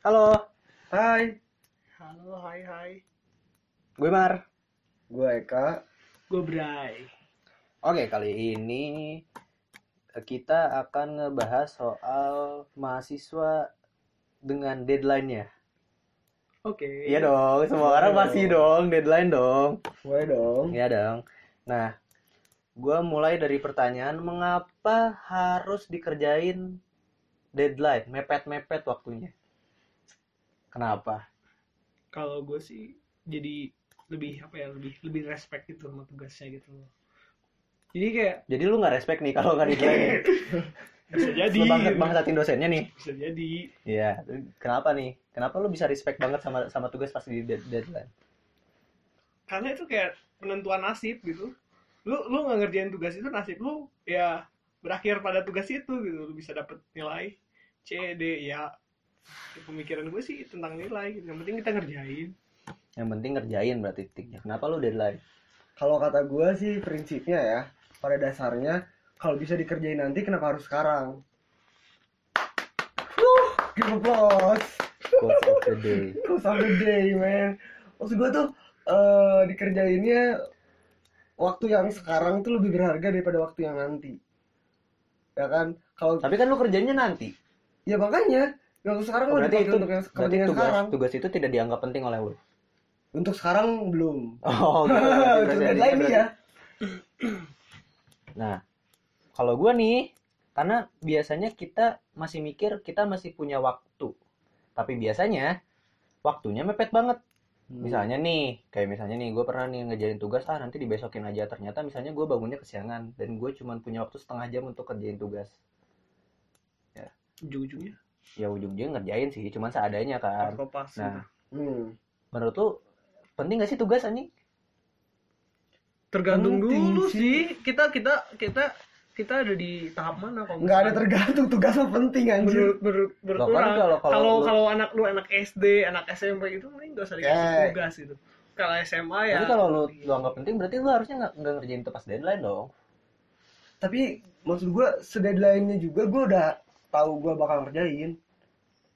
Halo, Hai, Halo, hai hai. gue Mar. gue Eka. Gue Bray. Oke, kali ini kita akan ngebahas soal mahasiswa dengan deadline-nya. Oke. Iya dong, semua orang pasti dong deadline dong. Gue dong. Iya dong. Nah, gue mulai dari pertanyaan mengapa harus dikerjain deadline, mepet-mepet waktunya. Kenapa? Kalau gue sih jadi lebih apa ya lebih lebih respect gitu sama tugasnya gitu loh. Jadi kayak Jadi lu nggak respect nih kalau nggak deadline. bisa jadi. Lu bangsat bangsatin dosennya nih. Bisa jadi. Iya, kenapa nih? Kenapa lu bisa respect banget sama sama tugas pas di dead- deadline? Karena itu kayak penentuan nasib gitu. Lu lu nggak ngerjain tugas itu nasib lu ya berakhir pada tugas itu gitu. Lu bisa dapet nilai C, D, ya. Pemikiran gue sih tentang nilai. gitu. Yang penting kita ngerjain. Yang penting ngerjain berarti titiknya. Kenapa lu deadline? Kalau kata gue sih prinsipnya ya, pada dasarnya kalau bisa dikerjain nanti kenapa harus sekarang? Wuh, give applause. Quote of the day. Close of the day, man. Maksud gue tuh eh dikerjainnya waktu yang sekarang tuh lebih berharga daripada waktu yang nanti. Ya kan? Kalau Tapi kan lu kerjanya nanti. ya makanya waktu sekarang Oh, berarti itu untuk yang kepentingan tugas sekarang. tugas itu tidak dianggap penting oleh lu. Untuk sekarang belum. Oh. Berarti- Untuk berarti- ya. Nah, kalau gua nih, karena biasanya kita masih mikir kita masih punya waktu. Tapi biasanya waktunya mepet banget. Hmm. Misalnya nih, kayak misalnya nih, gue pernah nih ngejarin tugas, ah nanti dibesokin aja. Ternyata misalnya gue bangunnya kesiangan, dan gue cuma punya waktu setengah jam untuk kerjain tugas. Ujung-ujungnya. Ya ujung-ujungnya ngerjain sih, cuman seadanya kan. Apa Nah, gitu. Hmm. menurut lu penting gak sih tugas anjing? tergantung Penting dulu sih. sih kita kita kita kita ada di tahap mana kalau Nggak ada tergantung tugas mah penting anjir. menurut menurut kan orang kalau- kalau kalau lu- kalau anak lu anak SD anak SMP itu mending gak usah dikasih Eh. tugas gitu kalau SMA ya Tapi kalau lu, lu anggap penting, berarti lu harusnya nggak nggak ngerjain itu pas deadline dong. Tapi maksud gua sedeadline-nya juga gua udah tahu gua bakal ngerjain.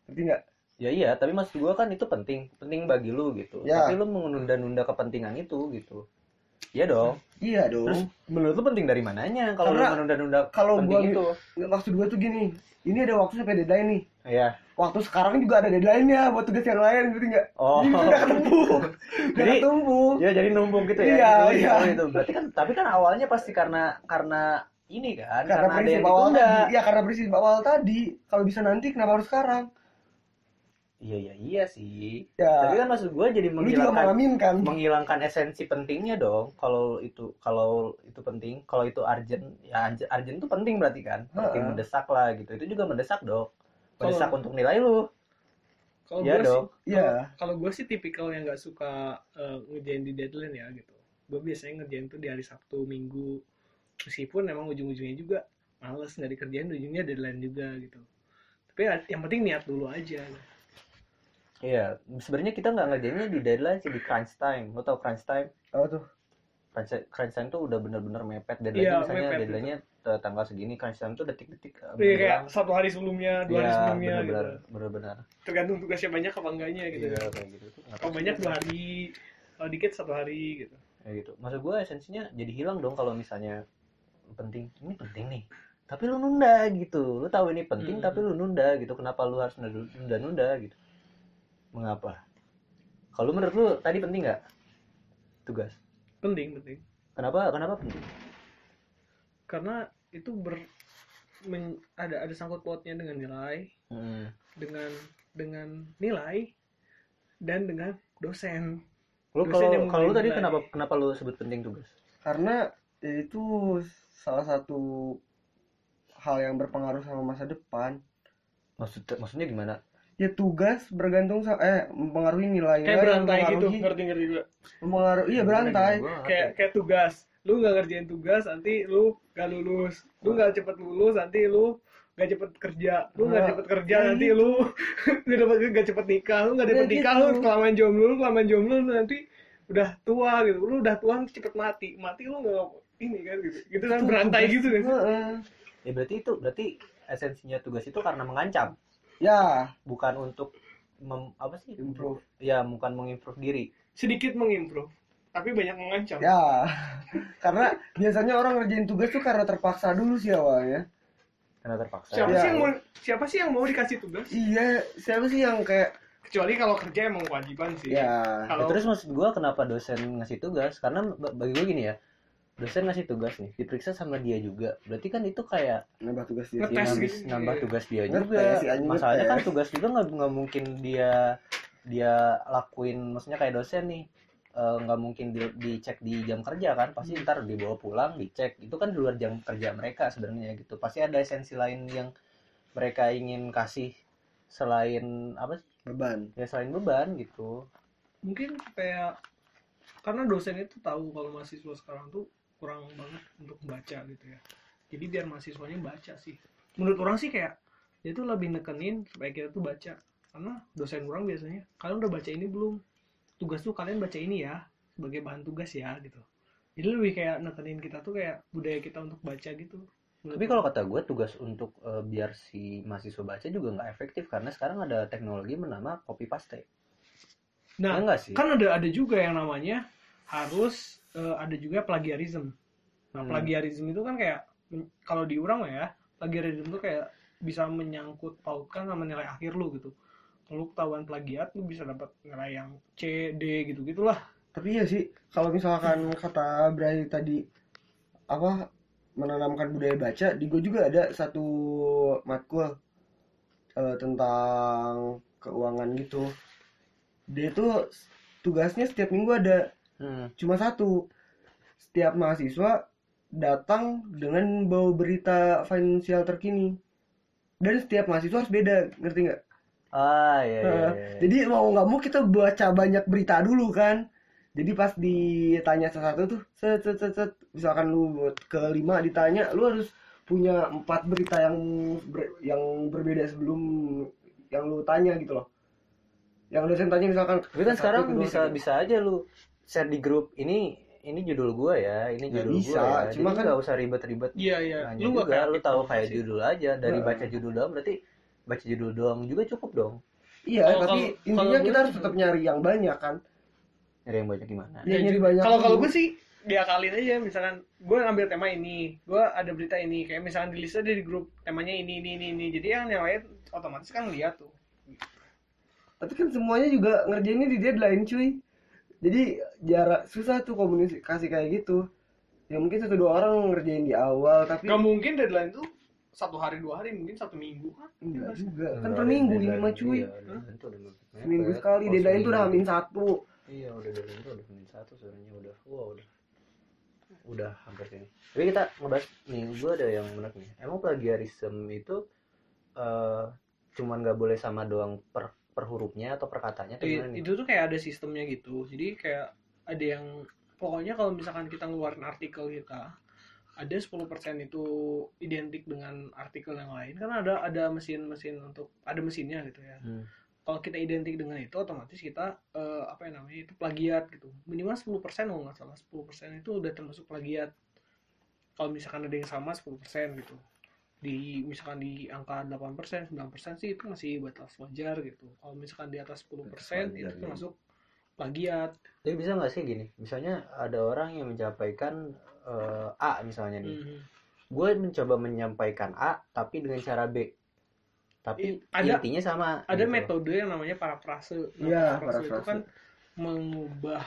Ngerti nggak? Ya iya, tapi maksud gua kan itu penting, penting bagi lu gitu. Ya. Tapi lu menunda-nunda kepentingan itu gitu. Iya dong. Iya dong. Terus menurut lu penting dari mananya kalau lu menunda-nunda kalau gua- itu? Maksud gua tuh gini. Ini ada waktu sampai deadline nih. Iya. Waktu sekarang juga ada deadline-nya buat tugas yang lain, ngerti nggak? Oh. Jadi udah ketumpuk. Jadi- ketumpuk. Ya jadi numpuk gitu ya. Iya, Itu, iya. itu. Berarti kan tapi kan awalnya pasti karena karena ini kan, Karena ada prinsip awal tadi. Ya karena prinsip awal tadi. Kalau bisa nanti kenapa harus sekarang? Iya iya iya sih. Ya. Tapi kan maksud gua jadi menghilangkan mengaminkan. menghilangkan esensi pentingnya dong kalau itu kalau itu penting kalau itu urgent ya urgent, itu penting berarti kan berarti Heeh. mendesak lah gitu itu juga mendesak dong mendesak Kalau- untuk nilai lu kalau Iya gue sih dong. Iya. kalau gue sih tipikal yang nggak suka eh, ngerjain di deadline ya gitu gue biasanya ngerjain tuh di hari Sabtu Minggu meskipun emang ujung-ujungnya juga males nggak dikerjain ujungnya deadline juga gitu. Tapi ya, yang penting niat dulu aja. Iya sebenarnya kita nggak ngerjainnya di deadline sih di crunch time. Lo tau crunch time? Apa tuh? crunch, crunch time tuh udah bener-bener mepet. Deadline Iya, misalnya mepet deadline-nya eh, tanggal segini crunch time tuh detik-detik eh, Iya kayak satu hari sebelumnya, dua hari Iya, sebelumnya bener-bener gitu. bener-bener Tergantung tugasnya banyak apa enggaknya gitu. iya kayak gitu Kalau banyak dua hari, kalau dikit satu hari gitu. kayak gitu. Maksud gue esensinya jadi hilang dong kalau misalnya penting ini penting nih. Tapi lu nunda gitu. Lu tahu ini penting Hmm. tapi lu nunda gitu. Kenapa lu harus nunda nunda gitu? Mengapa? Kalau menurut lu tadi penting nggak? Tugas? Penting, penting. kenapa kenapa penting? Karena itu ber men- ada ada sangkut pautnya dengan nilai, Hmm. dengan dengan nilai dan dengan dosen. lu kalau kalau lu tadi kenapa kenapa lu sebut penting tugas? Karena itu salah satu hal yang berpengaruh sama masa depan. maksud maksudnya gimana Ya tugas bergantung sama eh mempengaruhi nilai Kayak berantai gitu, ngerti ngerti juga. Mempengaruhi iya berantai. Nggak Kayak kayak tugas. Lu nggak ngerjain tugas, nanti lu gak lulus. Lu nggak cepet lulus, nanti lu gak cepet kerja. Lu nggak Nah, cepet kerja, ya nanti gitu. lu gak dapet gak cepet nikah. Lu Ya dapet nikah, lu gitu. kelamaan jomblo, lu kelamaan jomblo, lu nanti udah tua gitu. Lu udah tua nanti cepet mati. Mati lu nggak ini kan gitu. Gitu kan berantai tugas- gitu kan. Heeh. ya berarti itu berarti esensinya tugas itu karena mengancam Ya, bukan untuk mem- apa sih Improve. ya bukan mengimprove diri sedikit mengimprove tapi banyak mengancam Ya, karena biasanya orang ngerjain tugas tuh karena terpaksa dulu sih awalnya. karena terpaksa siapa Ya. sih yang mau siapa sih yang mau dikasih tugas Iya, siapa sih yang kayak kecuali kalau kerja emang kewajiban sih ya Ya, kalau terus maksud gua kenapa dosen ngasih tugas karena ba- bagi gue gini ya dosen ngasih tugas nih diperiksa sama dia juga. Berarti kan itu kayak nambah tugas dia. Ngetes nambah, gitu. nambah tugas dia Ngetes, juga. si anjing masalahnya kan tugas juga nggak nggak mungkin dia dia lakuin maksudnya kayak dosen nih eh, nggak mungkin di, dicek di jam kerja kan pasti ntar dibawa pulang dicek. Itu kan di luar jam kerja mereka sebenarnya gitu. Pasti ada esensi lain yang mereka ingin kasih selain apa sih? Beban. ya selain beban gitu. Mungkin kayak karena dosen itu tahu kalau mahasiswa sekarang tuh kurang banget untuk baca gitu ya. Jadi biar mahasiswanya baca sih. Menurut orang sih kayak dia tuh lebih nekenin supaya kita tuh baca. Karena dosen orang biasanya kalian udah baca ini belum? Tugas tuh kalian baca ini ya sebagai bahan tugas ya gitu. Jadi lebih kayak nekenin kita tuh kayak budaya kita untuk baca gitu. Menurut Tapi kalau kata gue tugas untuk eh, biar si mahasiswa baca juga nggak efektif karena sekarang ada teknologi bernama copy paste. nah Ya enggak sih? kan ada ada juga yang namanya harus eh, ada juga plagiarism. Nah, Hmm. plagiarism itu kan kayak kalau diurang ya, plagiarism itu kayak bisa menyangkut pautkan sama nilai akhir lu gitu. Kalau ketahuan plagiat, lu bisa dapat nilai yang C, D gitu gitulah. Tapi iya sih, kalau misalkan kata Bray tadi apa menanamkan budaya baca, di gue juga ada satu matkul eh, tentang keuangan gitu. Dia tuh tugasnya setiap minggu ada Hmm. cuma satu. Setiap mahasiswa datang dengan bawa berita finansial terkini. Dan setiap mahasiswa harus beda, ngerti nggak? Ah iya iya. Nah, iya. Jadi mau nggak mau kita baca banyak berita dulu kan. Jadi pas ditanya satu-satu tuh, set, set, set, set. misalkan lu buat kelima ditanya, lu harus punya empat berita yang ber- yang berbeda sebelum yang lu tanya gitu loh. Yang dosen tanya misalkan. Tapi kan sekarang kedua, bisa bisa aja lu share di grup ini ini judul gua ya, ini Ya, judul bisa, gua ya. cuma Jadi kan- nggak usah ribet-ribet. Iya, iya. nanya Lu nggak juga, kayak lu gitu tahu kayak sih. judul aja dari Nah. baca judul doang berarti baca judul doang juga cukup dong. Iya, Kalau- tapi kalau- intinya kalau kita harus tetap nyari yang banyak kan. Nyari yang banyak gimana? Iya, nyari banyak. Kalau kalau gue sih diakalin aja misalkan gue ngambil tema ini, gue ada berita ini, kayak misalkan di list aja di grup temanya ini ini ini ini. Jadi yang yang lain otomatis kan lihat tuh. Tapi kan semuanya juga ngerjainnya di deadline cuy. Jadi jarak susah tuh komunikasi kayak gitu. Ya mungkin satu dua orang ngerjain di awal tapi Gak mungkin deadline tuh satu hari dua hari mungkin satu minggu kan enggak juga. Kan per minggu deadline. lima cuy. Iya. Seminggu sekali Oh, deadline tuh udah hamin satu. Iya udah deadline tuh udah hamin satu sebenarnya udah wow udah udah hampir sini. Tapi kita ngebahas nih gue ada yang menarik nih. Emang plagiarism itu eh cuman nggak boleh sama doang per per hurufnya atau per katanya atau I- gimana nih? itu tuh kayak ada sistemnya gitu. Jadi kayak ada yang pokoknya kalau misalkan kita ngeluarin artikel kita ada 10% itu identik dengan artikel yang lain. Kan ada ada mesin-mesin untuk ada mesinnya gitu ya. Hmm. kalau kita identik dengan itu otomatis kita eh, apa yang namanya itu plagiat gitu. Minimal 10% kalau nggak salah. 10% itu udah termasuk plagiat. Kalau misalkan ada yang sama 10% gitu di misalkan di angka 8% 9% sih itu masih batas wajar gitu kalau misalkan di atas 10% wajar, itu ya. termasuk plagiat Tapi bisa nggak sih gini? Misalnya ada orang yang mencapaikan eh, A misalnya nih. Mhm. Gue mencoba menyampaikan A tapi dengan cara B. Tapi ada- intinya sama. ada gitu. metode yang namanya parafrase nah, Iya, parafrase itu kan mengubah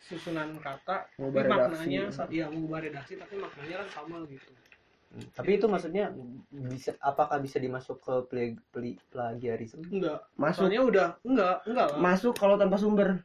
susunan kata Mengubah tapi redaksi. maknanya ya mengubah redaksi tapi maknanya kan sama gitu Hmm, Tapi itu maksudnya bisa apakah bisa dimasuk ke pli, pli, plagiarisme? enggak Masuk soalnya udah enggak enggak lah masuk kalau tanpa sumber.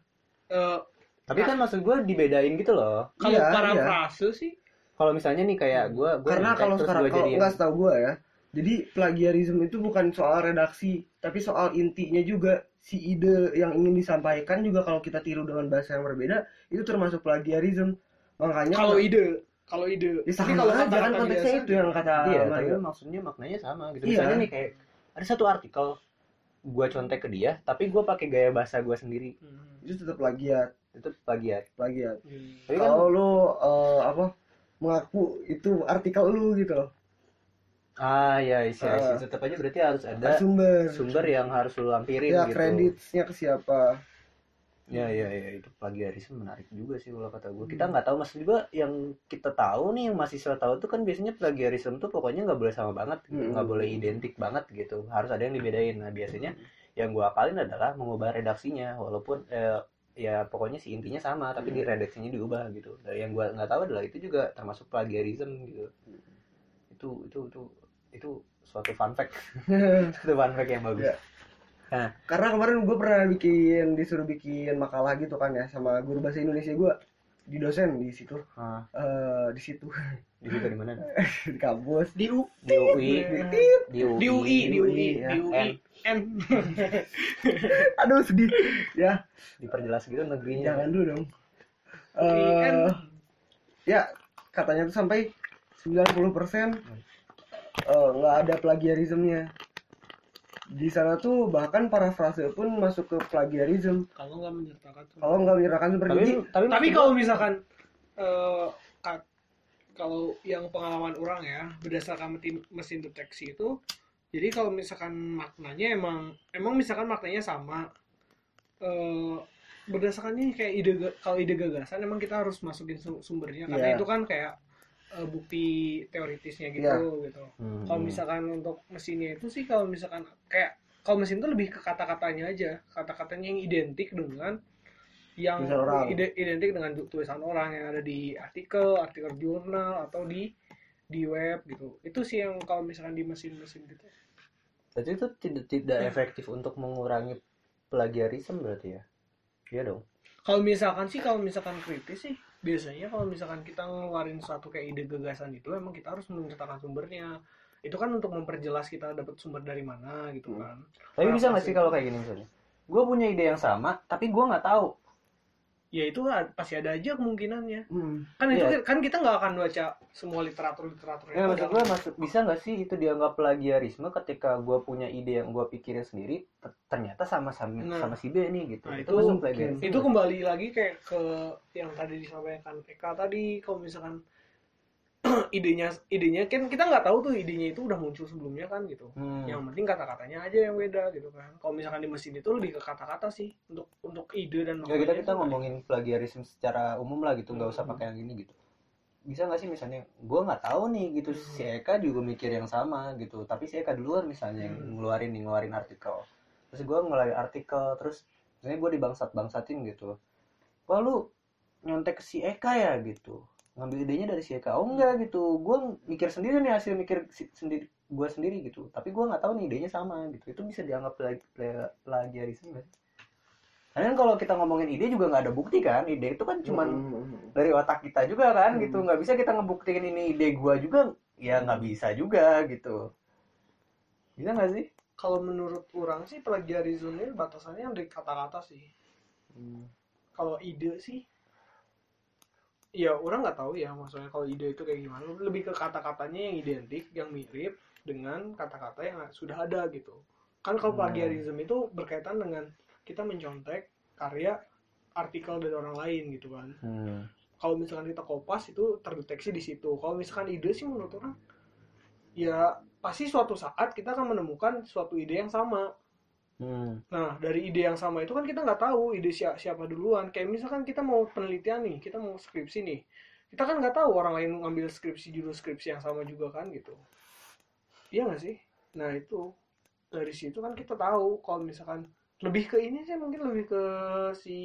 Eh, Tapi kan maksud gue dibedain gitu loh. kalau Iya, parafrase sih Kalau misalnya nih kayak gue, gue Karena kalau sekarang kalau nggak setahu gue ya. Jadi plagiarisme itu bukan soal redaksi, tapi soal intinya juga si ide yang ingin disampaikan juga kalau kita tiru dengan bahasa yang berbeda itu termasuk plagiarisme. Makanya kalau ide kalau ide Ya Tapi sama kalau aja kan konteksnya itu yang kata Iya, Mario. tapi maksudnya maknanya sama gitu. Iya. Misalnya nih kayak ada satu artikel gue contek ke dia, tapi gue pakai gaya bahasa gue sendiri. Hmm. itu tetap plagiat, Itu plagiat. plagiat. Hmm. Tapi kan Kalau lu eh, apa mengaku itu artikel lu gitu loh. ah ya isi Ah. isi tetap aja berarti harus ada sumber sumber yang harus lu lampirin ya gitu kreditnya ke siapa ya ya ya itu plagiarisme menarik juga sih kalau kata gue kita nggak tahu maksud juga yang kita tahu nih yang mahasiswa tahu tuh kan biasanya plagiarisme tuh pokoknya nggak boleh sama banget. Hmm. nggak boleh identik banget gitu. Harus ada yang dibedain. Nah biasanya yang gue akalin adalah mengubah redaksinya. Walaupun eh, ya pokoknya si intinya sama tapi di redaksinya diubah gitu. Dan yang gue nggak tahu adalah itu juga termasuk plagiarisme gitu. Itu itu itu itu suatu fun fact. Suatu fun fact yang bagus Ya. karena kemarin gue pernah bikin disuruh bikin makalah gitu kan ya sama guru bahasa Indonesia gue di dosen di situ. Ah, Eh, di situ. Di situ di mana? Di kampus. Di U di UI di UI di UI di UI ya. di UI N. Aduh sedih. Ya. Diperjelas gitu negerinya. Jangan dulu dong. Eh, ya katanya tuh sampai 90% persen eh, nggak ada plagiarismenya di sana tuh bahkan parafrase pun masuk ke plagiarisme kalau nggak menyertakan kalau nggak menyerahkan seperti tapi ini tapi tapi kalau misalkan eh, ka- kalau yang pengalaman orang ya berdasarkan mesin, mesin deteksi itu jadi kalau misalkan maknanya emang emang misalkan maknanya sama eh, berdasarkannya kayak ide kalau ide gagasan emang kita harus masukin su- sumbernya. Karena Iya. itu kan kayak eh, bukti teoritisnya gitu Iya. gitu. Hmm. kalau misalkan untuk mesinnya itu sih kalau misalkan kayak kalau mesin itu lebih ke kata-katanya aja. Kata-katanya yang identik dengan yang ide- identik dengan tu- tulisan orang yang ada di artikel artikel jurnal atau di di web gitu. Itu sih yang kalau misalkan di mesin-mesin gitu. Berarti itu tidak tidak efektif untuk mengurangi plagiarisme berarti ya? Iya dong. Kalau misalkan sih kalau misalkan kritis sih biasanya kalau misalkan kita ngeluarin suatu kayak ide gagasan itu emang kita harus menceritakan sumbernya. Itu kan untuk memperjelas kita dapat sumber dari mana gitu Hmm. kan. Tapi Nah, bisa nggak sih kalau kayak gini misalnya? Gue punya ide yang sama tapi gue nggak tahu ya itu pasti ada aja kemungkinannya Hmm. kan itu Iya. kan kita nggak akan baca semua literatur literatur ya maksud gue maksud bisa nggak sih itu dianggap plagiarisme ketika gue punya ide yang gue pikirin sendiri ter- ternyata sama sama Nah. sama si B nih gitu Nah, itu, itu masuk mungkin. plagiarisme itu kembali lagi kayak ke yang tadi disampaikan Eka tadi kalau misalkan idenya idenya kan kita nggak tahu tuh idenya itu udah muncul sebelumnya kan gitu. Hmm. yang penting kata-katanya aja yang beda gitu kan. Kalau misalkan di mesin itu lebih ke kata-kata sih untuk untuk ide dan ya kita kita ngomongin plagiarisme secara umum lah gitu. Nggak usah Hmm. pakai yang ini gitu. Bisa nggak sih misalnya gue nggak tahu nih gitu. Si Eka juga mikir yang sama gitu. Tapi si Eka duluan misalnya yang Hmm. ngeluarin nih ngeluarin artikel. Terus gue ngeluarin artikel terus misalnya gue dibangsat bangsatin gitu. Wah lu nyontek si Eka ya gitu ngambil idenya dari si Eka. Oh enggak gitu. Gue mikir sendiri nih hasil mikir si- sendiri gue sendiri gitu. Tapi gue nggak tahu nih idenya sama gitu. Itu bisa dianggap plag- plag- plagiarisme sih? Karena kan kalau kita ngomongin ide juga nggak ada bukti kan? Ide itu kan cuman Hmm. dari otak kita juga kan Hmm. gitu. Nggak bisa kita ngebuktiin ini ide gua juga ya nggak bisa juga gitu. Bisa nggak sih? Kalau menurut orang sih plagiarisme ini batasannya dari kata-kata sih. Kalau ide sih ya orang nggak tahu ya maksudnya kalau ide itu kayak gimana. Lebih ke kata-katanya yang identik yang mirip dengan kata-kata yang sudah ada gitu. Kan kalau Hmm. plagiarisme itu berkaitan dengan kita mencontek karya artikel dari orang lain gitu kan. Hmm. kalau misalkan kita kopas itu terdeteksi di situ. Kalau misalkan ide sih menurut orang ya pasti suatu saat kita akan menemukan suatu ide yang sama Hmm. Nah, dari ide yang sama itu kan kita nggak tahu ide siapa, siapa duluan. Kayak misalkan kita mau penelitian nih, kita mau skripsi nih. Kita kan nggak tahu orang lain ngambil skripsi judul skripsi yang sama juga kan gitu. Iya nggak sih? Nah, itu dari situ kan kita tahu kalau misalkan lebih ke ini sih mungkin lebih ke si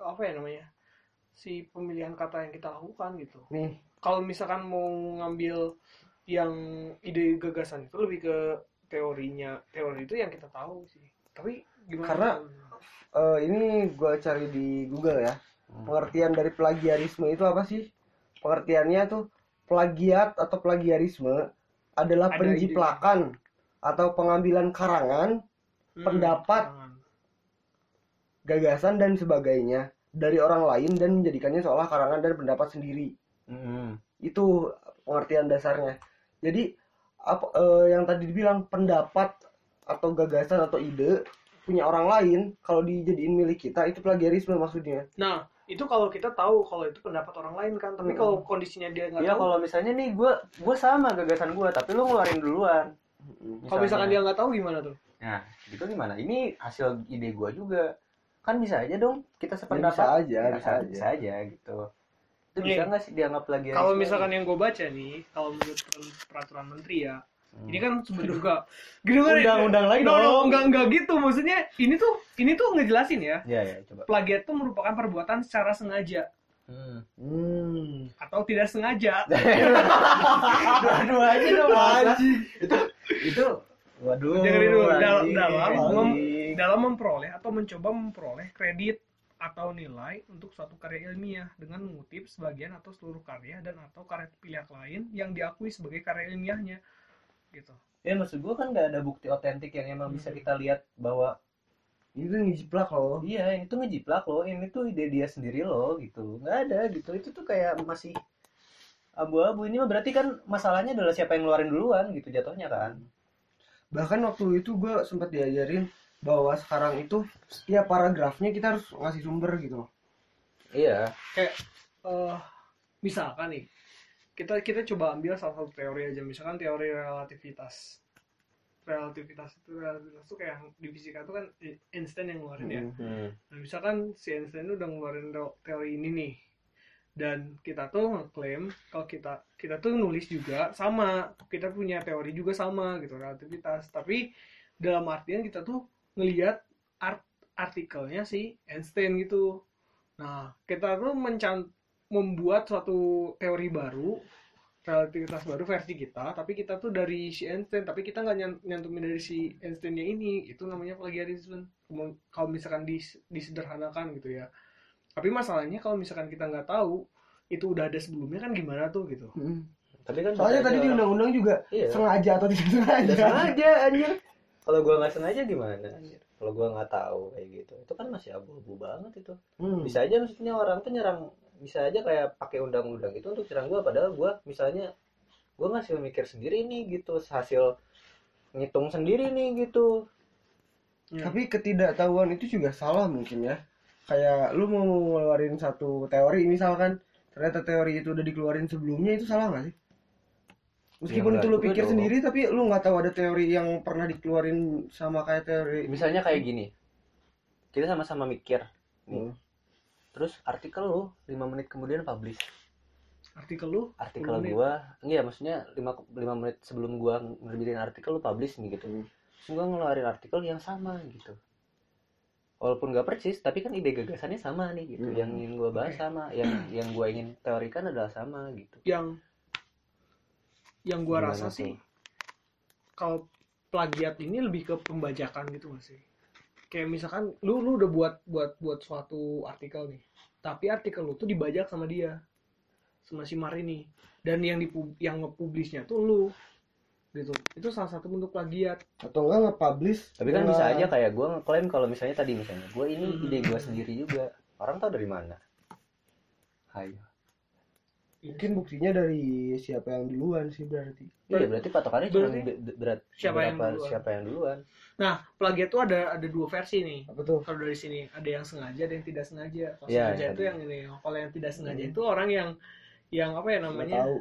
apa ya namanya? Si pemilihan kata yang kita lakukan gitu. nih Kalau misalkan mau ngambil yang ide gagasan itu lebih ke teorinya. Teori itu yang kita tahu sih. Tapi gimana? Karena- Eh, ini gue cari di Google ya Hmm. pengertian dari plagiarisme itu apa sih pengertiannya tuh plagiat atau plagiarisme adalah Ada penjiplakan atau pengambilan karangan Hmm, pendapat. jangan. gagasan dan sebagainya dari orang lain dan menjadikannya seolah karangan dan pendapat sendiri Hmm. itu pengertian dasarnya jadi apa eh, yang tadi dibilang pendapat atau gagasan atau ide punya orang lain kalau dijadiin milik kita itu plagiarisme maksudnya Nah, itu kalau kita tahu kalau itu pendapat orang lain kan tapi Hmm. kalau kondisinya dia nggak Iya tahu kalau misalnya nih gue gue sama gagasan gue tapi lu ngeluarin duluan. kalau misalkan dia nggak tahu gimana tuh Nah, gitu gimana? Ini hasil ide gua juga. Kan bisa aja dong kita Ya, sependapat. bisa aja, Ya, bisa aja. bisa aja gitu. Itu Nih, bisa nggak sih dianggap lagi? kalau misalkan yang gue baca nih kalau menurut peraturan menteri ya Hmm. ini kan sebenarnya juga gitu kan Undang-undang lain no, no, dong. enggak enggak gitu maksudnya ini tuh ini tuh ngejelasin ya Ya ya coba. plagiat itu merupakan perbuatan secara sengaja Hmm. Hmm. atau tidak sengaja Dua-duanya dong. Anjing. itu itu waduh. dengerin dulu dalam dalam mem- dalam memperoleh atau mencoba memperoleh kredit atau nilai untuk suatu karya ilmiah dengan mengutip sebagian atau seluruh karya dan atau karya pihak lain yang diakui sebagai karya ilmiahnya gitu. Ya maksud gua kan nggak ada bukti otentik yang emang bisa kita lihat bahwa Itu ngejiplak loh. iya itu ngejiplak loh. Ini tuh ide dia sendiri loh gitu. Nggak ada gitu. Itu tuh kayak masih abu-abu. Ini mah berarti kan masalahnya adalah siapa yang ngeluarin duluan gitu jatuhnya kan. Bahkan waktu itu gue sempat diajarin bahwa sekarang itu setiap paragrafnya kita harus ngasih sumber gitu. iya kayak eh misalkan nih kita kita coba ambil salah satu teori aja misalkan teori relativitas relativitas itu relativitas itu kayak yang di fisika itu kan Einstein yang ngeluarin ya hmm. Nah, misalkan si Einstein itu udah ngeluarin teo- teori ini nih. Dan kita tuh ngeklaim kalau kita kita tuh nulis juga sama, kita punya teori juga sama gitu relativitas. Tapi dalam artian kita tuh ngelihat art artikelnya si Einstein gitu. Nah, kita tuh mencan membuat suatu teori baru relativitas baru versi kita tapi kita tuh dari si Einstein tapi kita nggak nyan- nyantumin dari si Einsteinnya ini itu namanya plagiarisme kalau misalkan dis- disederhanakan gitu ya tapi masalahnya kalau misalkan kita nggak tahu itu udah ada sebelumnya kan gimana tuh gitu tapi kan Soalnya tadi aja di undang-undang juga Iya. sengaja atau tidak sengaja. Sengaja anjir kalau gua nggak sengaja gimana anjir kalau gua nggak tahu kayak gitu itu kan masih abu-abu banget itu Hmm. bisa aja maksudnya orang tuh nyerang bisa aja kayak pakai undang-undang itu untuk nyerang gua padahal gua misalnya gua ngasih mikir sendiri nih gitu hasil ngitung sendiri nih gitu Ya. Tapi ketidaktahuan itu juga salah mungkin ya. Kayak lu mau ngeluarin satu teori misalkan ternyata teori itu udah dikeluarin sebelumnya itu salah nggak sih? Meskipun Ya, itu lu pikir dong. sendiri tapi lu nggak tahu ada teori yang pernah dikeluarin sama kayak teori. misalnya kayak gini kita sama-sama mikir nih Hmm. terus artikel lu 5 menit kemudian publish artikel lu artikel 10 menit. gua iya maksudnya 5 lima menit sebelum gua ngerbitin artikel lu publish nih gitu Hmm. terus gua ngeluarin artikel yang sama gitu walaupun gak persis tapi kan ide gagasannya sama nih gitu Hmm. yang ingin gua bahas sama yang yang gua ingin teorikan adalah sama gitu yang yang gua Gimana rasa tuh? sih kalau plagiat ini lebih ke pembajakan gitu gak sih kayak misalkan lu lu udah buat buat buat suatu artikel nih tapi artikel lu tuh dibajak sama dia sama si Mar ini dan yang dipu yang nge-publishnya tuh lu gitu itu salah satu bentuk plagiat Atau enggak nge-publish. tapi kan bisa aja kayak gua ngeklaim kalau misalnya tadi misalnya gua ini Hmm. ide gua sendiri juga orang tahu dari mana Hayo. Mungkin buktinya dari siapa yang duluan sih berarti. Iya berarti patokannya cuma berat siapa yang duluan? siapa yang duluan nah plagiat tuh ada ada dua versi nih Apa tuh? kalau dari sini ada yang sengaja ada yang tidak sengaja kalau Iya, sengaja iya, itu iya. yang ini kalau yang tidak sengaja Hmm. itu orang yang yang apa ya namanya tahu.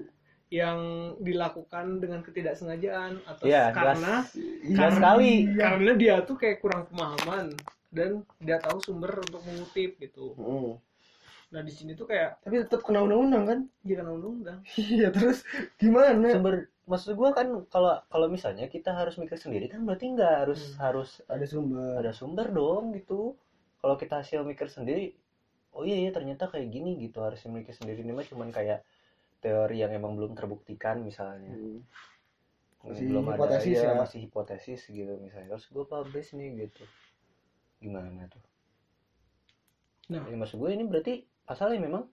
yang dilakukan dengan ketidaksengajaan atau Iya, karena Jelas karena, sekali. karena dia tuh kayak kurang pemahaman dan tidak tahu sumber untuk mengutip gitu. Hmm. Nah di sini tuh kayak Tapi tetap kena undang-undang kan? dia kena undang-undang. Iya terus gimana? sumber maksud gua kan kalau kalau misalnya kita harus mikir sendiri kan berarti nggak harus Hmm. harus Ada sumber. ada sumber dong gitu kalau kita hasil mikir sendiri oh iya iya ternyata kayak gini gitu harus mikir sendiri ini mah cuman kayak teori yang emang belum terbuktikan misalnya Hmm. Masih belum hipotesis ada, iya, ya. masih hipotesis gitu misalnya terus gue publish nih gitu gimana tuh Nah. Ya, maksud gue ini berarti pasalnya memang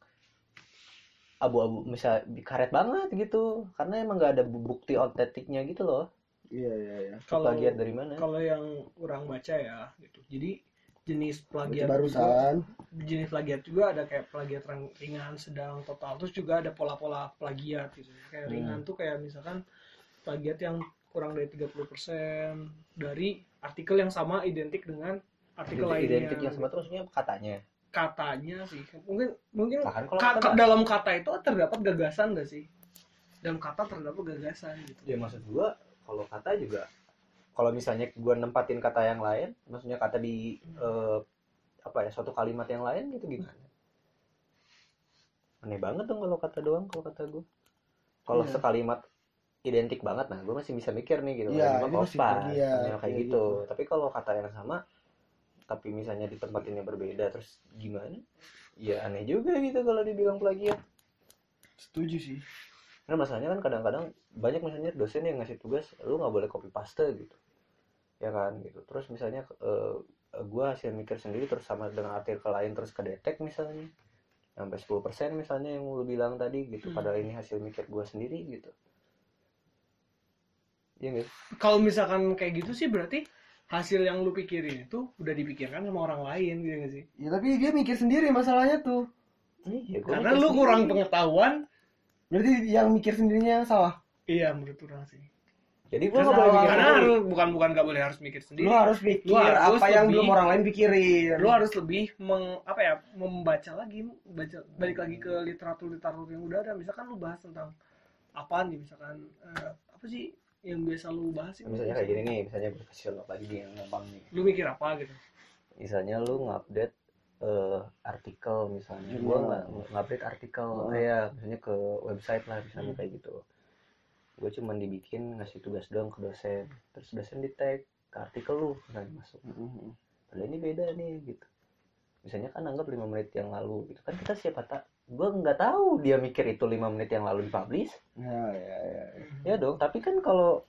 abu-abu misal karet banget gitu karena emang nggak ada bu- bukti otentiknya gitu loh Iya iya iya. Kalau plagiat dari mana kalau yang orang baca ya gitu. Jadi jenis plagiat juga, barusan. jenis plagiat juga ada kayak plagiat ring- ringan, sedang, total. Terus juga ada pola-pola plagiat gitu. Kayak Hmm. ringan tuh kayak misalkan plagiat yang kurang dari 30% dari artikel yang sama identik dengan artikel lainnya. identik yang sama tuh maksudnya katanya katanya sih. Mungkin mungkin Nah, kan ka- kata dalam kata itu terdapat gagasan gak sih? Dalam kata terdapat gagasan gitu. Ya maksud gua kalau kata juga kalau misalnya gua nempatin kata yang lain maksudnya kata di eh, apa ya suatu kalimat yang lain gitu gimana? Aneh banget dong kalau kata doang kalau kata gua. Kalau Iya. sekalimat identik banget nah gua masih bisa mikir nih gitu. Iya, pas, iya, misalnya kayak gitu. gitu. tapi kalau kata yang sama tapi misalnya ditempatinnya berbeda terus gimana ya aneh juga gitu kalau dibilang plagiat setuju sih Karena masalahnya kan kadang-kadang banyak misalnya dosen yang ngasih tugas lu nggak boleh copy paste gitu. Ya kan gitu. Terus misalnya eh, gua hasil mikir sendiri terus sama dengan artikel lain terus kedetek misalnya. Sampai 10% misalnya yang lu bilang tadi gitu. Hmm. Padahal ini hasil mikir gua sendiri gitu. Iya nggak sih? kalau misalkan kayak gitu sih berarti hasil yang lu pikirin itu udah dipikirkan sama orang lain gitu gak sih? Ya tapi dia mikir sendiri masalahnya tuh. Iya, karena lu sendiri. kurang pengetahuan. Berarti yang mikir sendirinya yang salah. Iya menurut orang sih. Jadi gua nggak boleh mikir karena sendiri. harus bukan bukan gak boleh harus mikir sendiri. Lu harus mikir Lu harus apa yang lebih- belum orang lain pikirin. lu harus lebih meng, apa ya membaca lagi baca balik lagi ke literatur literatur yang udah ada. Misalkan lu bahas tentang apa nih misalkan eh, apa sih yang biasa lu bahas itu Misalnya kayak gini nih, misalnya gue kasih contoh lagi yang gampang nih. lu mikir apa gitu? Misalnya lu ngupdate eh, artikel misalnya. Gua nggak ngupdate artikel Oh. kayak misalnya ke website lah misalnya Hmm. kayak gitu. Gue cuman dibikin ngasih tugas doang ke dosen. Terus dosen di tag ke artikel lu misalnya masuk. Padahal ini beda nih gitu. Misalnya kan anggap lima menit yang lalu gitu. Kan kita siapa tak gue nggak tahu dia mikir itu lima menit yang lalu dipublish. Ya ya ya ya. Dong tapi kan kalau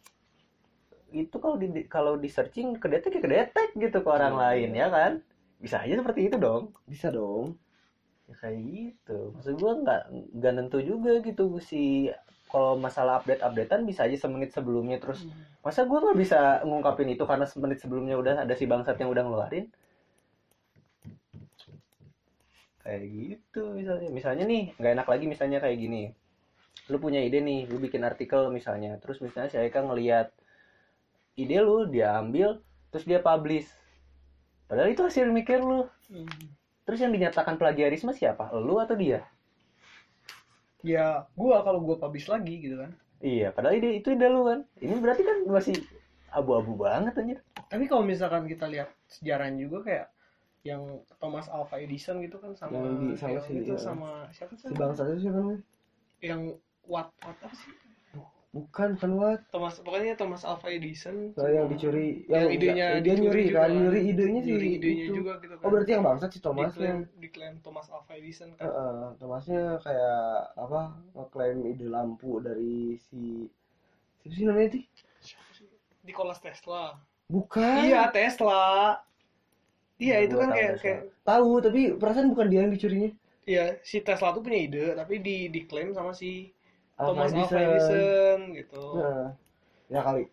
itu kalau di kalau di searching kedetek ya kedetek gitu ke orang Iya. lain ya kan? Bisa aja seperti itu dong. Bisa dong. Ya kayak gitu. Maksud gua nggak nggak nentu juga gitu si kalau masalah update updatean bisa aja semenit sebelumnya terus masa gua nggak bisa ngungkapin itu karena semenit sebelumnya udah ada si bangsat yang udah ngeluarin kayak gitu misalnya. Misalnya nih nggak enak lagi misalnya kayak gini. Lu punya ide nih lu bikin artikel misalnya. Terus misalnya si Eka ngelihat ide lu dia ambil terus dia publish. Padahal itu hasil mikir lu. Hmm. terus yang dinyatakan plagiarisme siapa? Lu atau dia? Ya gua kalau gua publish lagi gitu kan. Iya, padahal ide itu ide lu kan. Ini berarti kan masih abu-abu banget anjir. tapi kalau misalkan kita lihat sejarahnya juga kayak yang Thomas Alva Edison gitu kan sama Yang di- sama si- itu iya. sama siapa sih? si bangsa itu siapa namanya? Yang what what apa sih? Bukan bukan what Thomas pokoknya Thomas Alva Edison. Nah, yang dicuri yang yang idenya dia nyuri juga kan nyuri idenya sih nyuri idenya itu. juga gitu kan. oh berarti yang bangsat si Thomas diklaim, diklaim Thomas Alva Edison kan. Heeh, Thomasnya kayak apa ngeklaim ide lampu dari si siapa sih namanya sih? Nikola Tesla. Bukan. Iya Tesla iya Ya, itu kan kayak kayak tahu tapi perasaan bukan dia yang dicurinya. Iya si Tesla tuh punya ide tapi di diklaim sama si Thomas Alva Edison. Gitu. Heeh. ya kali.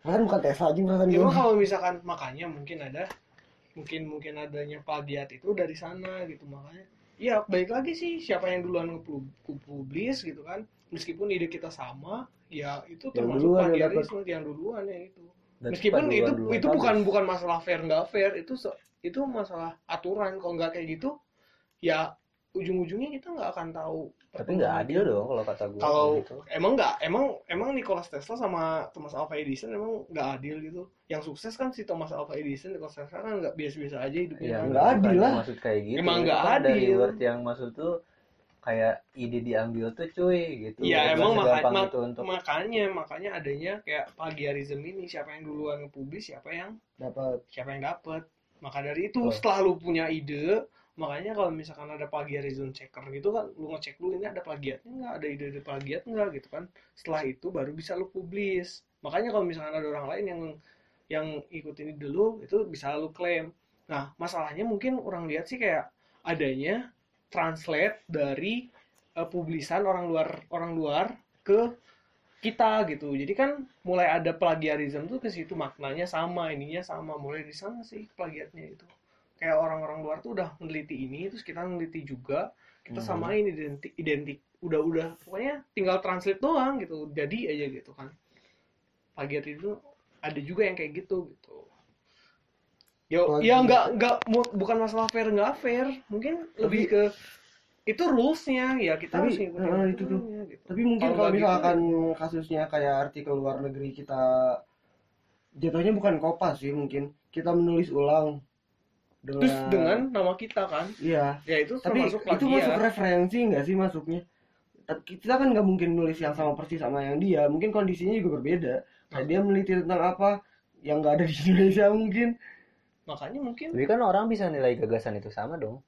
Perasaan bukan Tesla aja perasaan gua. kalau misalkan makanya mungkin ada mungkin mungkin adanya plagiat itu dari sana gitu. Makanya ya baik lagi sih siapa yang duluan nge-publish gitu kan. Meskipun ide kita sama ya itu termasuk plagiarisme yang duluan ya itu Dan meskipun itu itu bukan bagus. bukan masalah fair nggak fair itu itu masalah aturan kalau nggak kayak gitu ya ujung-ujungnya kita nggak akan tahu Tapi nggak adil dong kalau kata gue. kalau gitu. emang nggak emang emang Nikola Tesla sama Thomas Alva Edison emang nggak adil gitu yang sukses kan si Thomas Alva Edison Nikola Tesla kan nggak biasa-biasa aja hidupnya Iya, kan. nggak bukan adil lah. Maksud kayak gitu. Emang nggak Dari adil. word yang maksud tuh kayak ide diambil tuh cuy gitu. Iya Bukan emang maka- segampang ma- itu untuk makanya makanya adanya kayak plagiarism ini. Siapa yang duluan nge-publish siapa yang dapat siapa yang dapat maka dari itu Oh. setelah lu punya ide makanya kalau misalkan ada plagiarism checker gitu kan lu ngecek dulu ini ada plagiatnya nggak ada ide-ide plagiat nggak gitu kan. Setelah itu baru bisa lu publish. Makanya kalau misalkan ada orang lain yang yang ikutin ide lu itu bisa lu klaim. Nah masalahnya mungkin orang lihat sih kayak adanya translate dari eh, publisan orang luar orang luar ke kita gitu. Jadi kan mulai ada plagiarism tuh ke situ maknanya sama ininya sama mulai di sana sih plagiatnya itu. Kayak orang-orang luar tuh udah meneliti ini terus kita meneliti juga kita Mhm. samain identik identik udah udah pokoknya tinggal translate doang gitu. Jadi aja gitu kan. Plagiat itu ada juga yang kayak gitu gitu Yo, ya nggak nggak bukan masalah fair nggak fair, mungkin lebih ke itu rulesnya. Ya kita Tapi, harus ngikutin eh, itu tuh. gitu. Tapi mungkin Kalau kalau nggak gitu, misalkan kasusnya kayak artikel luar negeri kita jatuhnya bukan kopas sih mungkin. Kita menulis ulang dengan terus dengan nama kita kan, iya. Ya itu tapi termasuk itu masuk referensi nggak sih masuknya? Tapi kita kan nggak mungkin nulis yang sama persis sama yang dia. Mungkin kondisinya juga berbeda. Kayak dia meneliti tentang apa yang nggak ada di Indonesia mungkin Makanya mungkin Tapi kan orang bisa nilai gagasan itu sama dong.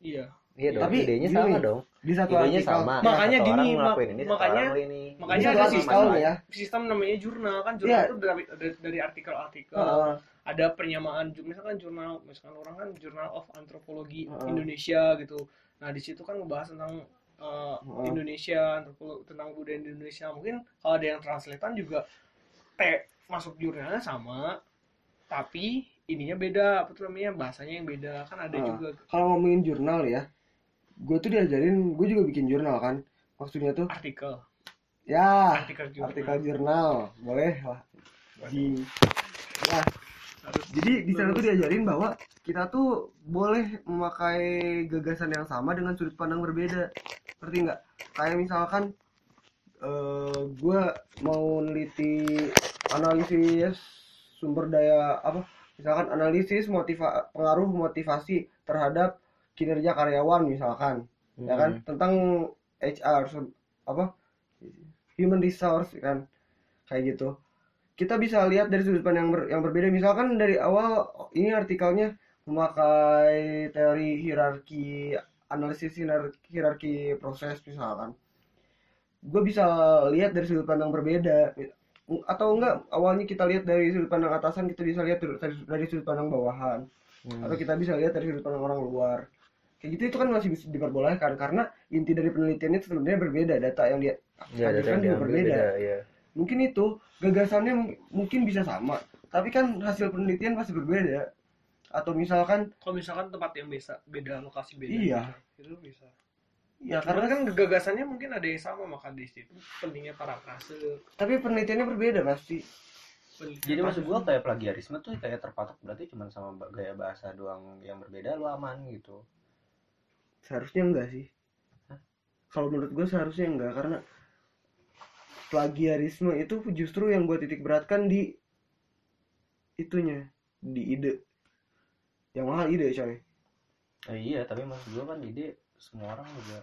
iya. Iya dong. Tapi idenya gini, sama dong. di satu Idenya artikel sama. Makanya Satu gini, mak- ini, makanya- ini. makanya ada sistem ya sistem namanya jurnal kan jurnal Iya. itu dari dari, dari artikel-artikel Heeh. ada penyamaan misalkan jurnal misalkan orang kan jurnal of antropologi Heeh. Indonesia gitu nah di situ kan ngebahas tentang uh, Heeh. Indonesia antropologi tentang budaya Indonesia mungkin kalau ada yang translatean juga te masuk jurnalnya sama tapi ininya beda apa tuh namanya bahasanya yang beda. Kan ada Ah. juga. kalau ngomongin jurnal ya gue tuh diajarin gue juga bikin jurnal kan. Maksudnya tuh artikel. Ya artikel jurnal. artikel jurnal. Boleh lah. Di ya. Jadi di sana tuh diajarin bahwa kita tuh boleh memakai gagasan yang sama dengan sudut pandang berbeda. Ngerti nggak? Kayak misalkan eh gue mau neliti analisis sumber daya apa misalkan analisis motiva pengaruh motivasi terhadap kinerja karyawan misalkan ya kan? Tentang HR apa? Human resource kan? Kayak gitu. Kita bisa lihat dari sudut pandang yang, ber- yang berbeda. Misalkan dari awal ini artikelnya memakai teori hierarki analisis hierar- hierarki proses misalkan. Gue bisa lihat dari sudut pandang berbeda atau enggak awalnya kita lihat dari sudut pandang atasan kita bisa lihat dari, dari sudut pandang bawahan. Hmm. atau kita bisa lihat dari sudut pandang orang luar. Kayak gitu itu kan masih bisa diperbolehkan. Karena inti dari penelitiannya itu sebenarnya berbeda. Data yang dia Ya, hadirkan juga berbeda. beda, ya. mungkin itu gagasannya mung- mungkin bisa sama. Tapi kan hasil penelitian pasti berbeda. Atau misalkan kalau misalkan tempat yang beda beda lokasi beda Iya. gitu, itu bisa ya karena kan gagasannya mungkin ada yang sama maka di situ pentingnya parafrase tapi penelitiannya berbeda pasti. Penelitian Jadi maksud gua kayak plagiarisme tuh kayak terpatok berarti cuma sama gaya bahasa doang yang berbeda lu aman gitu. seharusnya enggak sih. Kalau menurut gue seharusnya enggak karena plagiarisme itu justru yang gue titik beratkan di itunya di ide. Yang mahal ide coy. Eh, iya, tapi maksud gua kan ide semua orang juga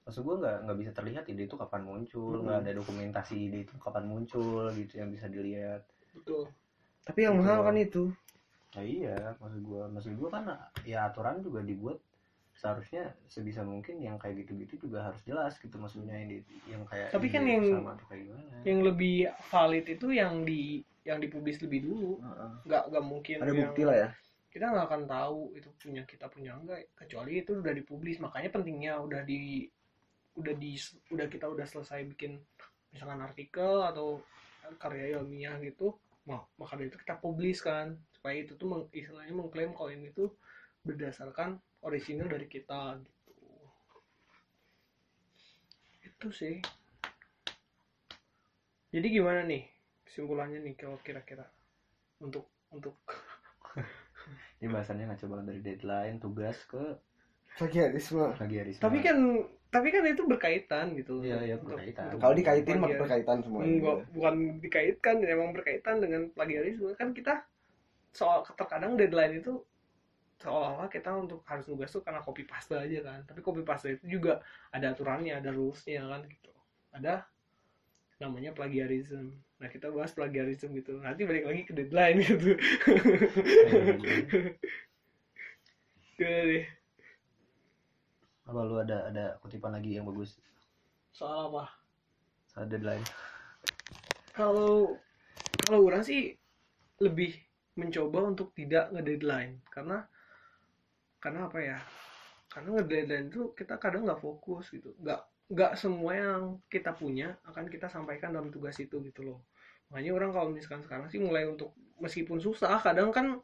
maksud gua nggak nggak bisa terlihat ide itu kapan muncul, nggak Hmm. ada dokumentasi ide itu kapan muncul gitu yang bisa dilihat. betul tapi yang Gitu mahal kan itu Nah, iya, maksud gua maksud gua kan ya aturan juga dibuat seharusnya sebisa mungkin yang kayak gitu-gitu juga harus jelas gitu maksudnya yang di, yang kayak Tapi kan yang- sama atau kayak gimana. yang lebih valid itu yang di yang dipublis lebih dulu Heeh. nggak nggak mungkin ada yang- bukti lah ya kita nggak akan tahu itu punya kita punya enggak kecuali itu udah dipublis. Makanya pentingnya udah di udah di udah kita udah selesai bikin misalkan artikel atau karya ilmiah gitu nah, maka dari itu kita publis kan. Supaya itu tuh meng- istilahnya mengklaim kalau ini tuh berdasarkan orisinal dari kita gitu. Itu sih. Jadi gimana nih kesimpulannya nih kalau kira-kira? Untuk untuk Ini bahasannya ngaco banget dari deadline, tugas ke plagiarisme. Plagiarisme. tapi kan tapi kan itu berkaitan gitu Iya, iya, berkaitan. kalau dikaitin mah berkaitan semua. Enggak, bukan dikaitkan emang berkaitan dengan plagiarisme. Kan kita soal terkadang deadline itu seolah-olah kita untuk harus nugas tuh karena copy paste aja kan. Tapi copy paste itu juga ada aturannya ada rulesnya kan gitu. Ada namanya plagiarism. Nah kita bahas plagiarism gitu. Nanti balik lagi ke deadline gitu. Gimana deh apa lu ada ada kutipan lagi yang bagus? Soal apa? Saat deadline. Kalau kalau orang sih lebih mencoba untuk tidak ngedeadline. Karena karena apa ya? Karena ngedeadline itu kita kadang nggak fokus gitu. Nggak nggak semua yang kita punya akan kita sampaikan dalam tugas itu gitu loh makanya orang kalau misalkan sekarang sih mulai untuk meskipun susah kadang kan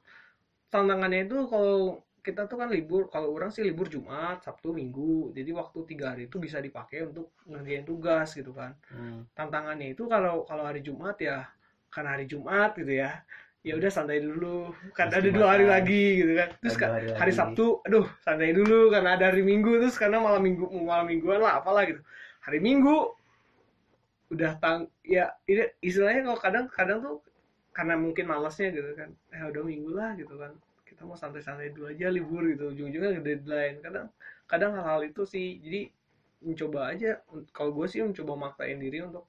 tantangannya itu kalau kita tuh kan libur kalau orang sih libur Jumat Sabtu Minggu jadi waktu tiga hari itu bisa dipakai untuk ngerjain tugas gitu kan hmm. tantangannya itu kalau kalau hari Jumat ya karena hari Jumat gitu ya ya udah santai dulu. Kan Mesti ada dua hari lagi gitu kan. Terus Ada ka- dua hari hari. Sabtu aduh santai dulu karena ada hari Minggu. Terus karena malam minggu malam mingguan lah apalah gitu. Hari Minggu udah tang ya ini istilahnya kalau kadang kadang tuh karena mungkin malasnya gitu kan. Eh udah minggu lah gitu kan. Kita mau santai-santai dulu aja libur gitu. Ujung-ujungnya ke deadline. Kadang kadang hal-hal itu sih jadi mencoba aja. Kalau gue sih mencoba maksain diri untuk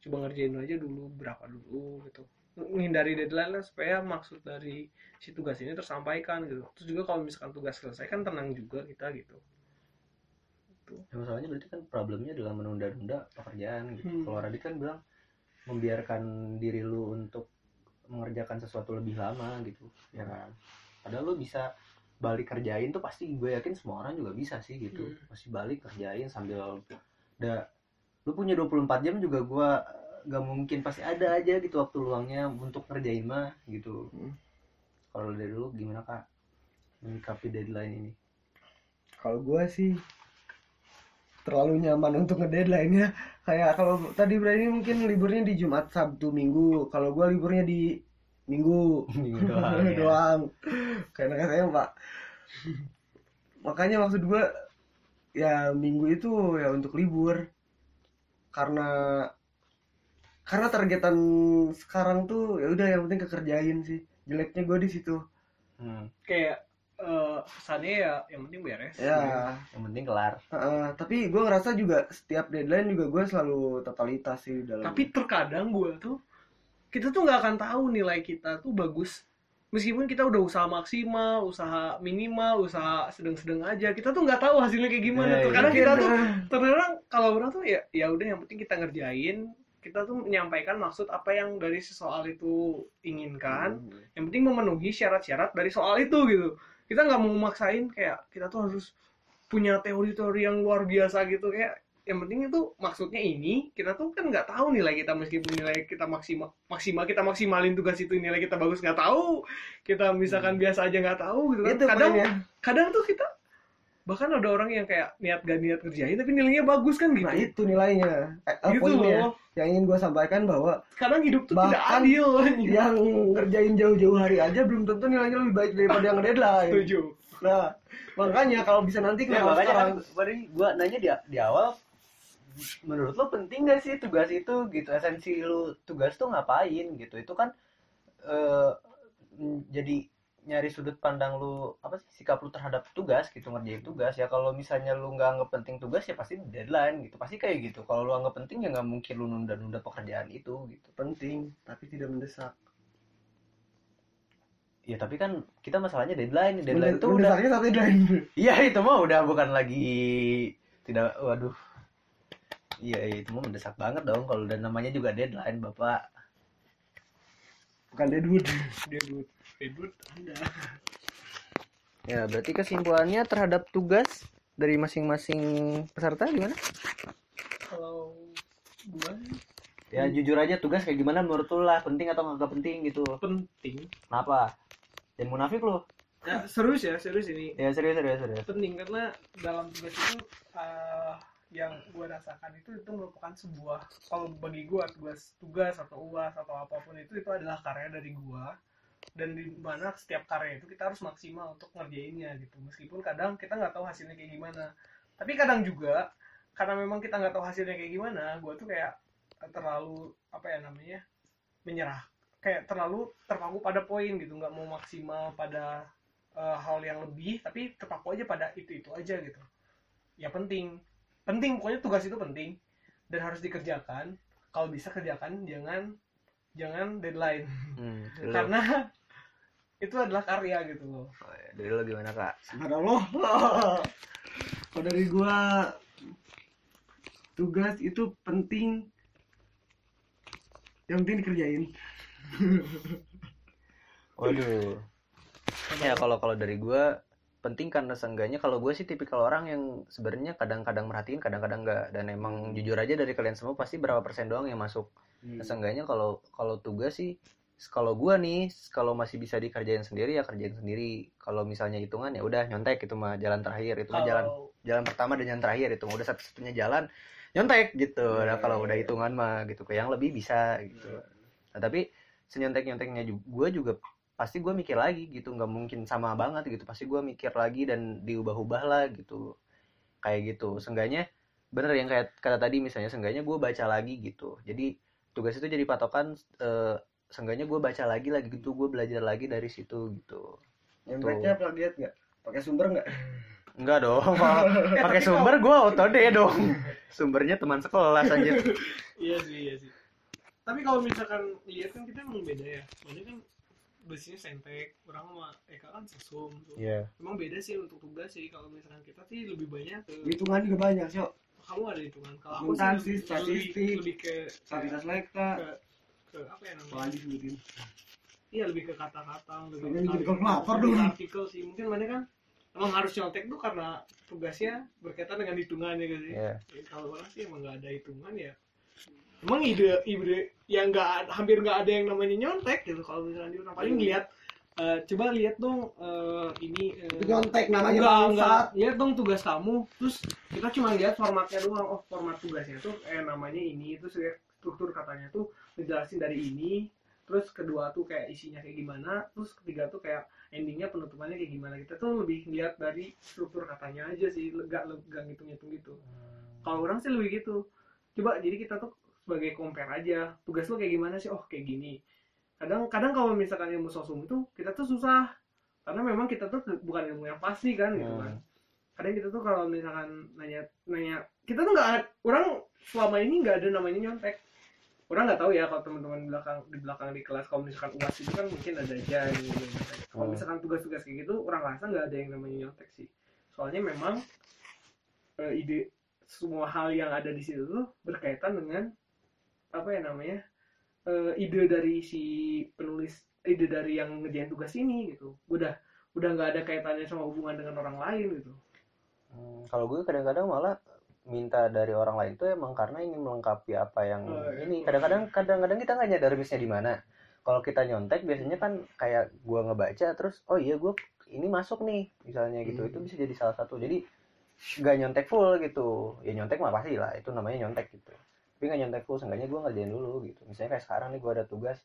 coba ngerjain aja dulu berapa dulu gitu menghindari deadline lah supaya maksud dari si tugas ini tersampaikan gitu terus juga kalau misalkan tugas selesai kan tenang juga kita gitu Ya, masalahnya berarti kan problemnya adalah menunda-nunda pekerjaan gitu. Hmm. Kalau Radit kan bilang membiarkan diri lu untuk mengerjakan sesuatu lebih lama gitu, ya kan. Padahal lu bisa balik kerjain tuh pasti gue yakin semua orang juga bisa sih gitu. Hmm. Masih balik kerjain sambil udah lu punya 24 jam juga gua gak mungkin pasti ada aja gitu waktu luangnya untuk ngerjain mah gitu. Hmm. Kalau dari lu gimana kak menyikapi deadline ini? kalau gue sih terlalu nyaman untuk ngedeadline ya kayak kalau tadi berarti mungkin liburnya di Jumat Sabtu Minggu kalau gue liburnya di Minggu Minggu doang, ya. doang karena katanya pak makanya maksud gue ya Minggu itu ya untuk libur karena karena targetan sekarang tuh ya udah yang penting kekerjain sih. Jeleknya gue di situ. Hmm, kayak eh, pesannya ya yang penting beres. Ya yang penting kelar. Heeh, tapi gue ngerasa juga setiap deadline juga gue selalu totalitas sih dalam tapi terkadang gue tuh kita tuh nggak akan tahu nilai kita tuh bagus. Meskipun kita udah usaha maksimal usaha minimal usaha sedang-sedang aja kita tuh nggak tahu hasilnya kayak gimana. Ya, ya. terkadang kita tuh terkadang kalau orang tuh ya ya udah yang penting kita ngerjain kita tuh menyampaikan maksud apa yang dari soal itu inginkan. Yang penting memenuhi syarat-syarat dari soal itu gitu. Kita nggak mau maksain kayak kita tuh harus punya teori-teori yang luar biasa gitu. Kayak yang penting itu maksudnya ini kita tuh kan nggak tahu nilai kita meskipun nilai kita maksimal maksimal kita maksimalin tugas itu nilai kita bagus nggak tahu. Kita misalkan biasa aja nggak tahu gitu kan. Itu kadang poinnya. kadang tuh kita bahkan ada orang yang kayak niat gak niat kerjain tapi nilainya bagus kan gitu. Nah itu nilainya. Eh, eh, gitu poinnya. loh yang ingin gue sampaikan bahwa kadang hidup tuh tidak Bahkan adil. yang ngerjain jauh-jauh hari aja belum tentu nilainya lebih baik daripada yang deadline setuju. Nah makanya kalau bisa nanti Ya, kalau makanya sekarang? kan tadi gua nanya di, di awal menurut lo penting gak sih tugas itu gitu? Esensi lu tugas tuh ngapain gitu? Itu kan eh, m- jadi nyari sudut pandang lu apa sih sikap lu terhadap tugas gitu ngerjain tugas. Ya kalau misalnya lu nggak anggap penting tugas ya pasti deadline gitu. Pasti kayak gitu. Kalau lu anggap penting ya nggak mungkin lu nunda-nunda pekerjaan itu gitu. Penting tapi tidak mendesak. Ya tapi kan kita masalahnya deadline. Deadline tuh udah mendesaknya tapi deadline. Iya itu mah udah bukan lagi tidak waduh. Iya iya, itu mah mendesak banget dong. Kalau udah namanya juga deadline Bapak. bukan deadwood debut debut anda Ya, berarti kesimpulannya terhadap tugas dari masing-masing peserta gimana? kalau gua sih Ya jujur aja tugas kayak gimana menurut lu lah, penting atau nggak penting gitu. penting Kenapa? Jangan munafik lu. ya, serius ya serius ini Ya serius serius serius. penting karena dalam tugas itu eh, yang gue rasakan itu itu merupakan sebuah kalau bagi gue tugas tugas atau uas atau apa pun itu itu adalah karya dari gue dan di mana setiap karya itu kita harus maksimal untuk ngerjainnya gitu. Meskipun kadang kita nggak tahu hasilnya kayak gimana. Tapi kadang juga karena memang kita nggak tahu hasilnya kayak gimana gue tuh kayak terlalu apa ya namanya menyerah. Kayak terlalu terpaku pada poin gitu. Nggak mau maksimal pada eh, hal yang lebih tapi terpaku aja pada itu itu aja gitu. Ya penting. Penting. Pokoknya tugas itu penting. Dan harus dikerjakan. Kalau bisa kerjakan jangan jangan deadline Hmm, karena itu adalah karya gitu loh Oh, ya, dari lu gimana kak? Subhanallah. Kalau dari gua tugas itu penting. Yang penting dikerjain. Waduh. Ya kalau kalau dari gua penting karena seenggaknya kalau gue sih tipikal orang yang sebenarnya kadang-kadang merhatiin kadang-kadang enggak dan emang jujur aja dari kalian semua pasti berapa persen doang yang masuk Nah, seenggaknya kalau kalau tugas sih kalau gua nih kalau masih bisa dikerjain sendiri ya kerjain sendiri. Kalau misalnya hitungan ya udah nyontek. Itu mah jalan terakhir. Itu mah jalan jalan pertama dan jalan terakhir. Itu mah udah satu-satunya jalan nyontek gitu. Nah Iya, kalau iya, udah iya. hitungan mah gitu. Ke yang lebih bisa gitu. Nah tapi senyontek nyonteknya juga gue juga pasti gue mikir lagi gitu. Nggak mungkin sama banget gitu. Pasti gue mikir lagi dan diubah-ubah lah gitu. Kayak gitu. Seenggaknya bener yang kayak kata tadi misalnya seenggaknya gue baca lagi gitu. Jadi tugas itu jadi patokan eh, seenggaknya gue baca lagi lagi gitu gue belajar lagi dari situ gitu. Nyonteknya plagiat nggak? Pakai sumber nggak? enggak dong kalau pakai sumber gue otode dong. Sumbernya teman sekelas anjir. Iya sih iya sih. Tapi kalau misalkan lihat kan kita emang beda ya. Soalnya kan besinya sentek orang sama Eka kan sesum tuh. Iya. emang beda sih untuk tugas sih. Kalau misalkan kita sih lebih banyak ke Hitungan juga banyak, Syok. Kamu ada hitungan kalau aku sih lebih, statistik, lebih, ke Stabilitas lekta. ke, ke apa ya namanya Apalagi sebutin. iya lebih ke kata-kata lebih ke jadi kalkulator dong. artikel sih mungkin mana kan emang harus nyontek tuh karena tugasnya berkaitan dengan hitungannya gitu sih Iya. Ya, kalau orang sih emang nggak ada hitungan ya emang ide ide yang nggak hampir nggak ada yang namanya nyontek gitu kalau misalnya di orang paling lihat eh, coba lihat dong eh, ini eh, Itu nyontek namanya enggak enggak. lihat dong tugas kamu. Terus kita cuma lihat formatnya doang. Oh format tugasnya tuh eh namanya ini. Terus lihat struktur katanya tuh ngejelasin dari ini. Terus kedua tuh kayak isinya kayak gimana. Terus ketiga tuh kayak endingnya penutupannya kayak gimana. Kita tuh lebih lihat dari struktur katanya aja sih. Gak gak ngitung ngitung gitu kalau orang sih lebih gitu. Coba jadi kita tuh sebagai compare aja. Tugas lo kayak gimana sih? Oh kayak gini kadang kadang kalau misalkan ilmu sosum itu kita tuh susah. Karena memang kita tuh bukan ilmu yang pasti kan gitu Hmm. kan. Kadang kita tuh kalau misalkan nanya nanya kita tuh nggak orang selama ini nggak ada namanya nyontek. Orang nggak tahu ya kalau teman-teman belakang di belakang di kelas kalau misalkan uas itu kan mungkin ada aja nyontek. Kalau Hmm. misalkan tugas-tugas kayak gitu orang rasa nggak ada yang namanya nyontek sih. Soalnya memang eh, ide semua hal yang ada di situ tuh berkaitan dengan apa ya namanya eh, ide dari si penulis ide dari yang ngerjain tugas ini gitu. Udah udah nggak ada kaitannya sama hubungan dengan orang lain gitu. Hmm, kalau gue kadang-kadang malah minta dari orang lain tuh emang karena ingin melengkapi apa yang Oh, iya. ini. Kadang-kadang kadang-kadang kita nggak nyadar missnya di mana. Kalau kita nyontek biasanya kan kayak gue ngebaca terus oh iya gue ini masuk nih misalnya gitu. Hmm. itu bisa jadi salah satu. Jadi nggak nyontek full gitu. Ya nyontek mah pasti lah itu namanya nyontek gitu tapi nggak nyontek full seenggaknya gue ngerjain dulu gitu. Misalnya kayak sekarang nih gue ada tugas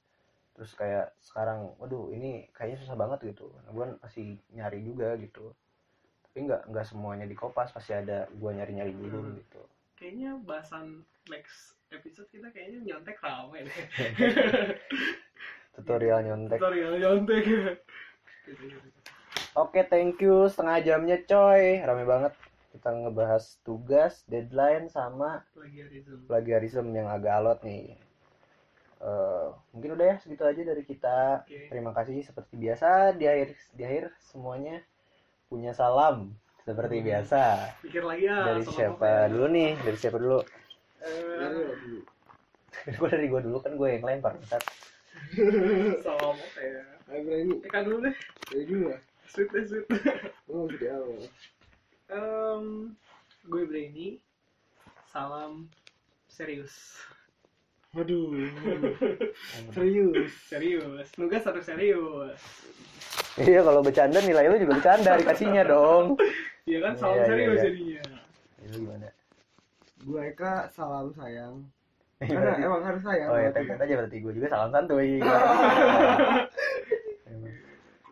terus kayak sekarang waduh ini kayaknya susah banget gitu. Nah, gue masih nyari juga gitu. Tapi nggak nggak semuanya di kopas pasti ada gue nyari nyari dulu Hmm. gitu. Kayaknya bahasan next episode kita kayaknya nyontek rame deh. Tutorial nyontek. Tutorial nyontek. Oke thank you. Setengah jamnya coy. Rame banget kita ngebahas tugas deadline sama plagiarism plagiarism yang agak alot nih Eh, mungkin udah ya segitu aja dari kita Oke. terima kasih seperti biasa di akhir di akhir semuanya punya salam seperti Hmm. biasa pikir lagi ya dari siapa apa ya? dulu nih dari siapa dulu Eh, gue dari gue dulu kan gue yang lempar Bentar. salam apa ya Ayo berani. Eka dulu deh Dari dulu ya. sweet deh sweet Oh, di awal. Em, gue Brainy salam serius Waduh. Serius. serius nugas harus serius Iya kalau bercanda nilai lu juga bercanda dikasihnya dong. iya kan salam Iya, iya, serius iya. jadinya Itu gimana? Gua Eka salam sayang. Iya, Karena emang harus sayang. Oh ya template aja berarti gue juga salam santuy.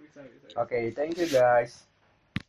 bisa Oke, thank you guys.